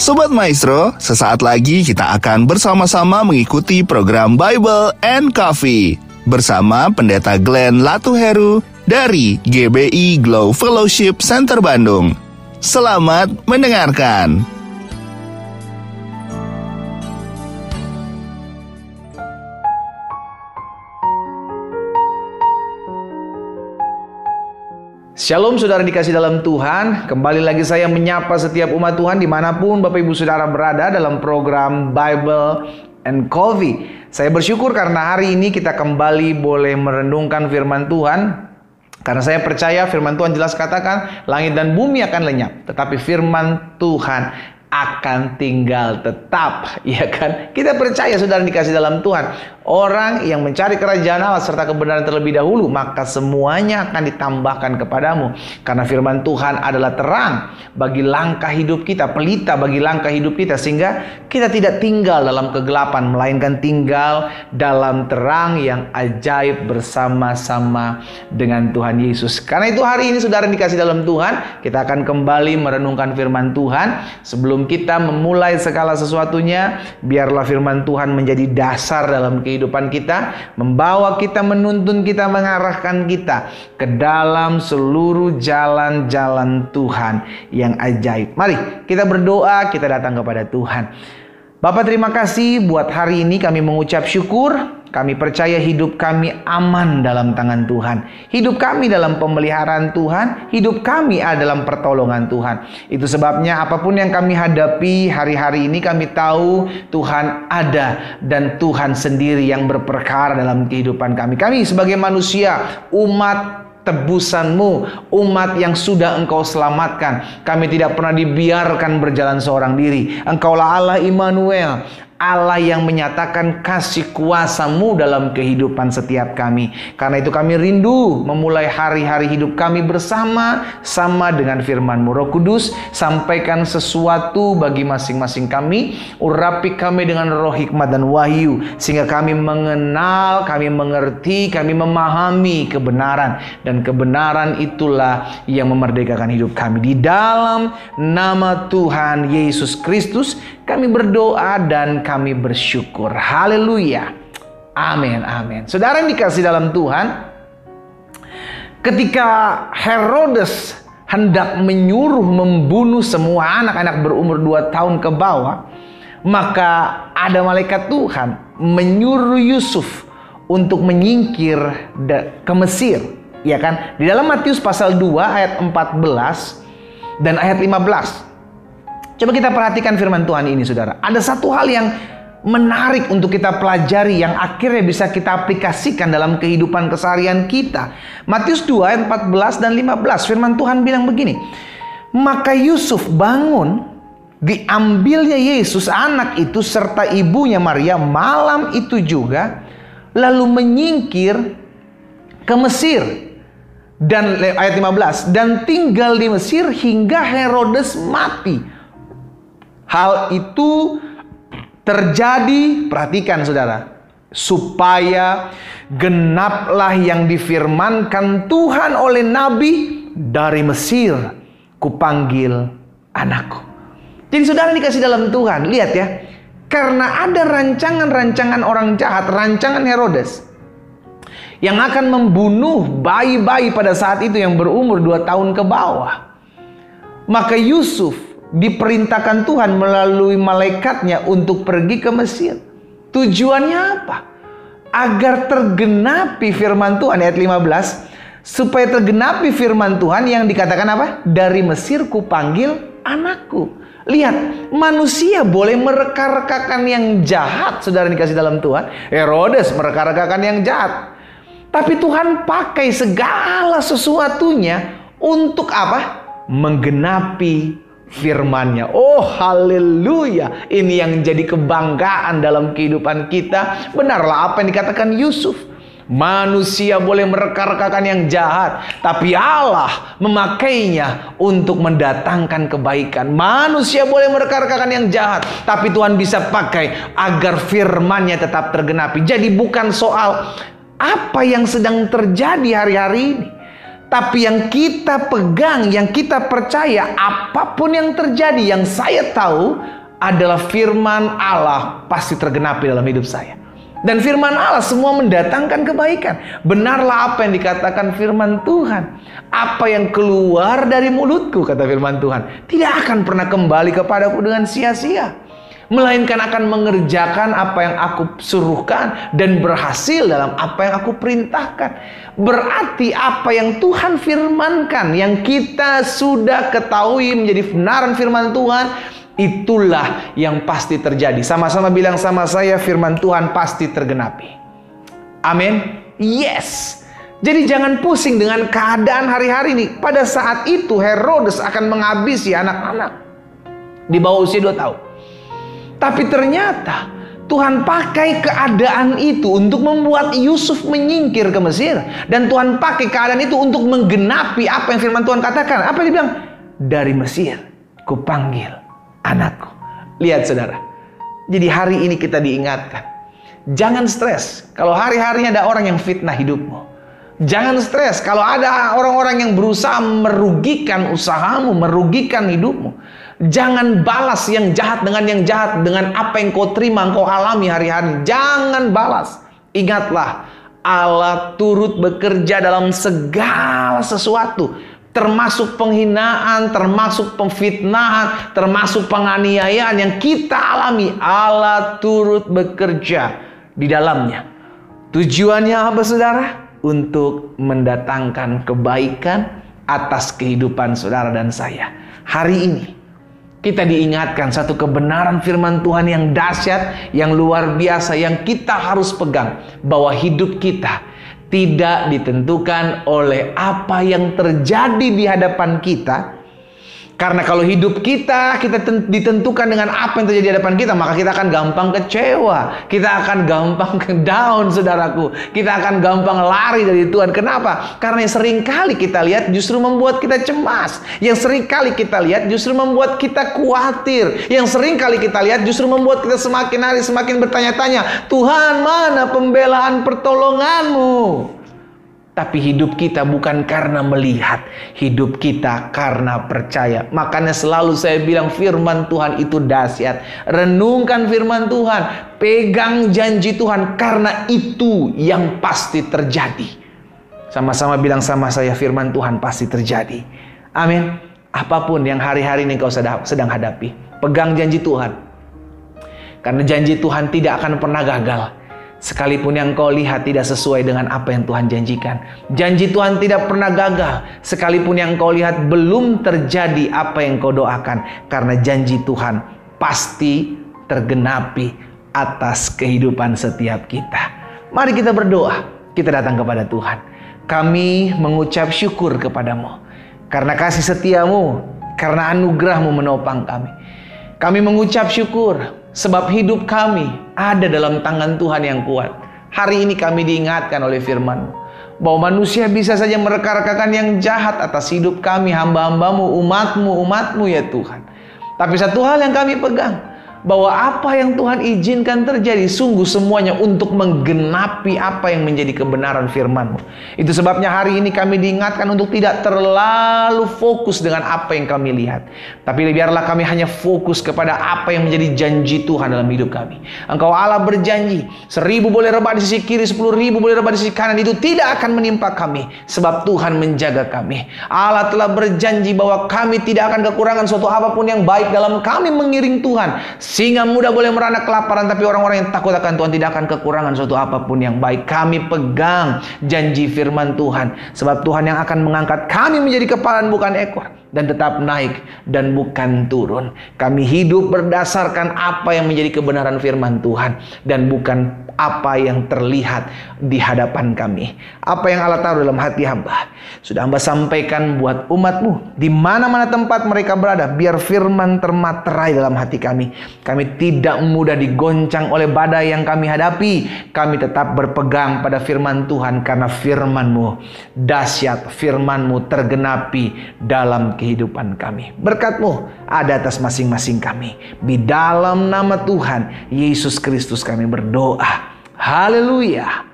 Sobat Maestro, sesaat lagi kita akan bersama-sama mengikuti program Bible and Coffee bersama Pendeta Glenn Latuheru dari GBI Glow Fellowship Center Bandung. Selamat mendengarkan. Shalom saudara dikasih dalam Tuhan Kembali lagi saya menyapa setiap umat Tuhan Di mana pun Bapak Ibu Saudara berada dalam program Bible and Coffee Saya bersyukur karena hari ini kita kembali boleh merenungkan firman Tuhan karena saya percaya firman Tuhan jelas katakan langit dan bumi akan lenyap Tetapi firman Tuhan akan tinggal tetap, ya kan? Kita percaya saudara dikasih dalam Tuhan. Orang yang mencari kerajaan Allah serta kebenaran terlebih dahulu, maka semuanya akan ditambahkan kepadamu. Karena firman Tuhan adalah terang bagi langkah hidup kita, pelita bagi langkah hidup kita sehingga kita tidak tinggal dalam kegelapan melainkan tinggal dalam terang yang ajaib bersama-sama dengan Tuhan Yesus. Karena itu hari ini saudara dikasih dalam Tuhan, kita akan kembali merenungkan firman Tuhan sebelum kita memulai segala sesuatunya, biarlah firman Tuhan menjadi dasar dalam kehidupan kita, membawa kita, menuntun kita, mengarahkan kita ke dalam seluruh jalan-jalan Tuhan yang ajaib. Mari kita berdoa, kita datang kepada Tuhan. Bapak terima kasih buat hari ini kami mengucap syukur kami percaya hidup kami aman dalam tangan Tuhan. Hidup kami dalam pemeliharaan Tuhan. Hidup kami ada dalam pertolongan Tuhan. Itu sebabnya apa pun yang kami hadapi hari-hari ini kami tahu Tuhan ada dan Tuhan sendiri yang berperkara dalam kehidupan kami. Kami sebagai manusia, umat tebusanmu, umat yang sudah engkau selamatkan. Kami tidak pernah dibiarkan berjalan seorang diri. Engkaulah Allah Immanuel, Allah yang menyatakan kasih kuasamu dalam kehidupan setiap kami. Karena itu kami rindu memulai hari-hari hidup kami bersama sama dengan firmanmu. Roh Kudus, sampaikan sesuatu bagi masing-masing kami. Urapi kami dengan roh hikmat dan wahyu. Sehingga kami mengenal, kami mengerti, kami memahami kebenaran. Dan kebenaran itulah yang memerdekakan hidup kami. Di dalam nama Tuhan Yesus Kristus, kami berdoa dan kami bersyukur. Haleluya. Amin, amin. Saudara yang dikasih dalam Tuhan, ketika Herodes hendak menyuruh membunuh semua anak-anak berumur 2 tahun ke bawah, maka ada malaikat Tuhan menyuruh Yusuf untuk menyingkir ke Mesir. Ya kan? Di dalam Matius pasal 2 ayat 14 dan ayat 15 Coba kita perhatikan firman Tuhan ini saudara. Ada satu hal yang menarik untuk kita pelajari yang akhirnya bisa kita aplikasikan dalam kehidupan keseharian kita. Matius 2 ayat 14 dan 15 firman Tuhan bilang begini. Maka Yusuf bangun diambilnya Yesus anak itu serta ibunya Maria malam itu juga lalu menyingkir ke Mesir dan ayat 15 dan tinggal di Mesir hingga Herodes mati Hal itu terjadi, perhatikan saudara, supaya genaplah yang difirmankan Tuhan oleh Nabi dari Mesir, kupanggil anakku. Jadi saudara dikasih dalam Tuhan, lihat ya, karena ada rancangan-rancangan orang jahat, rancangan Herodes, yang akan membunuh bayi-bayi pada saat itu yang berumur dua tahun ke bawah. Maka Yusuf diperintahkan Tuhan melalui malaikatnya untuk pergi ke Mesir. Tujuannya apa? Agar tergenapi firman Tuhan ayat 15 supaya tergenapi firman Tuhan yang dikatakan apa? Dari Mesir ku panggil anakku. Lihat, manusia boleh mereka-rekakan yang jahat, saudara dikasih dalam Tuhan. Herodes mereka-rekakan yang jahat. Tapi Tuhan pakai segala sesuatunya untuk apa? Menggenapi firmannya. Oh haleluya. Ini yang jadi kebanggaan dalam kehidupan kita. Benarlah apa yang dikatakan Yusuf. Manusia boleh mereka-rekakan yang jahat, tapi Allah memakainya untuk mendatangkan kebaikan. Manusia boleh mereka-rekakan yang jahat, tapi Tuhan bisa pakai agar firman-Nya tetap tergenapi. Jadi bukan soal apa yang sedang terjadi hari-hari ini, Tapi yang kita pegang, yang kita percaya, apa pun yang terjadi, yang saya tahu adalah firman Allah pasti tergenapi dalam hidup saya. Dan firman Allah semua mendatangkan kebaikan. Benarlah apa yang dikatakan firman Tuhan. Apa yang keluar dari mulutku, kata firman Tuhan. Tidak akan pernah kembali kepadaku dengan sia-sia melainkan akan mengerjakan apa yang aku suruhkan dan berhasil dalam apa yang aku perintahkan. Berarti apa yang Tuhan firmankan, yang kita sudah ketahui menjadi kebenaran firman Tuhan, itulah yang pasti terjadi. Sama-sama bilang sama saya, firman Tuhan pasti tergenapi. Amin. Yes. Jadi jangan pusing dengan keadaan hari-hari ini. Pada saat itu Herodes akan menghabisi anak-anak di bawah usia 2 tahun. Tapi ternyata Tuhan pakai keadaan itu untuk membuat Yusuf menyingkir ke Mesir. Dan Tuhan pakai keadaan itu untuk menggenapi apa yang firman Tuhan katakan. Apa dia bilang? Dari Mesir, kupanggil anakku. Lihat saudara. Jadi hari ini kita diingatkan. Jangan stres kalau hari-harinya ada orang yang fitnah hidupmu. Jangan stres kalau ada orang-orang yang berusaha merugikan usahamu, merugikan hidupmu. Jangan balas yang jahat dengan yang jahat dengan apa yang kau terima, kau alami hari-hari. Jangan balas. Ingatlah, Allah turut bekerja dalam segala sesuatu. Termasuk penghinaan, termasuk pemfitnahan, termasuk penganiayaan yang kita alami. Allah turut bekerja di dalamnya. Tujuannya apa saudara? Untuk mendatangkan kebaikan atas kehidupan saudara dan saya. Hari ini kita diingatkan satu kebenaran firman Tuhan yang dahsyat, yang luar biasa, yang kita harus pegang. Bahwa hidup kita tidak ditentukan oleh apa yang terjadi di hadapan kita, karena kalau hidup kita, kita ditentukan dengan apa yang terjadi di hadapan kita, maka kita akan gampang kecewa. Kita akan gampang ke down, saudaraku. Kita akan gampang lari dari Tuhan. Kenapa? Karena yang sering kali kita lihat justru membuat kita cemas. Yang sering kali kita lihat justru membuat kita khawatir. Yang sering kali kita lihat justru membuat kita semakin hari semakin bertanya-tanya, Tuhan mana pembelaan pertolonganmu? Tapi hidup kita bukan karena melihat, hidup kita karena percaya. Makanya selalu saya bilang firman Tuhan itu dahsyat. Renungkan firman Tuhan, pegang janji Tuhan karena itu yang pasti terjadi. Sama-sama bilang sama saya firman Tuhan pasti terjadi. Amin. Apa pun yang hari-hari ini kau sedang hadapi, pegang janji Tuhan. Karena janji Tuhan tidak akan pernah gagal. Sekalipun yang kau lihat tidak sesuai dengan apa yang Tuhan janjikan. Janji Tuhan tidak pernah gagal. Sekalipun yang kau lihat belum terjadi apa yang kau doakan. Karena janji Tuhan pasti tergenapi atas kehidupan setiap kita. Mari kita berdoa. Kita datang kepada Tuhan. Kami mengucap syukur kepadamu. Karena kasih setiamu. Karena anugerahmu menopang kami. Kami mengucap syukur Sebab hidup kami ada dalam tangan Tuhan yang kuat. Hari ini kami diingatkan oleh firman bahwa manusia bisa saja mereka-rekakan yang jahat atas hidup kami, hamba-hambamu, umatmu, umatmu ya Tuhan. Tapi satu hal yang kami pegang, bahwa apa yang Tuhan izinkan terjadi sungguh semuanya untuk menggenapi apa yang menjadi kebenaran firman-Mu. Itu sebabnya hari ini kami diingatkan untuk tidak terlalu fokus dengan apa yang kami lihat. Tapi biarlah kami hanya fokus kepada apa yang menjadi janji Tuhan dalam hidup kami. Engkau Allah berjanji, seribu boleh rebah di sisi kiri, sepuluh ribu boleh rebah di sisi kanan, itu tidak akan menimpa kami. Sebab Tuhan menjaga kami. Allah telah berjanji bahwa kami tidak akan kekurangan suatu apa pun yang baik dalam kami mengiring Tuhan sehingga mudah boleh merana kelaparan tapi orang-orang yang takut akan Tuhan tidak akan kekurangan suatu apa pun yang baik. Kami pegang janji firman Tuhan. Sebab Tuhan yang akan mengangkat kami menjadi kepala bukan ekor dan tetap naik dan bukan turun. Kami hidup berdasarkan apa yang menjadi kebenaran firman Tuhan dan bukan apa yang terlihat di hadapan kami. Apa yang Allah taruh dalam hati hamba. Sudah hamba sampaikan buat umatmu. Di mana-mana tempat mereka berada. Biar firman termaterai dalam hati kami. Kami tidak mudah digoncang oleh badai yang kami hadapi. Kami tetap berpegang pada firman Tuhan. Karena firmanmu dahsyat. Firmanmu tergenapi dalam kehidupan kami. Berkatmu ada atas masing-masing kami. Di dalam nama Tuhan Yesus Kristus kami berdoa. Haleluya.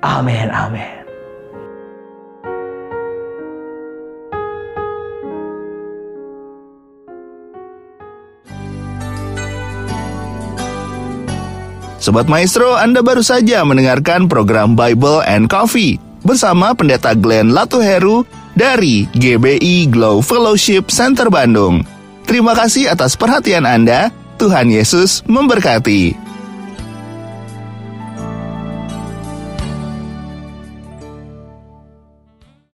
Amin, amin. Sobat Maestro, Anda baru saja mendengarkan program Bible and Coffee bersama Pendeta Glenn Latuheru dari GBI Glow Fellowship Center Bandung. Terima kasih atas perhatian Anda. Tuhan Yesus memberkati.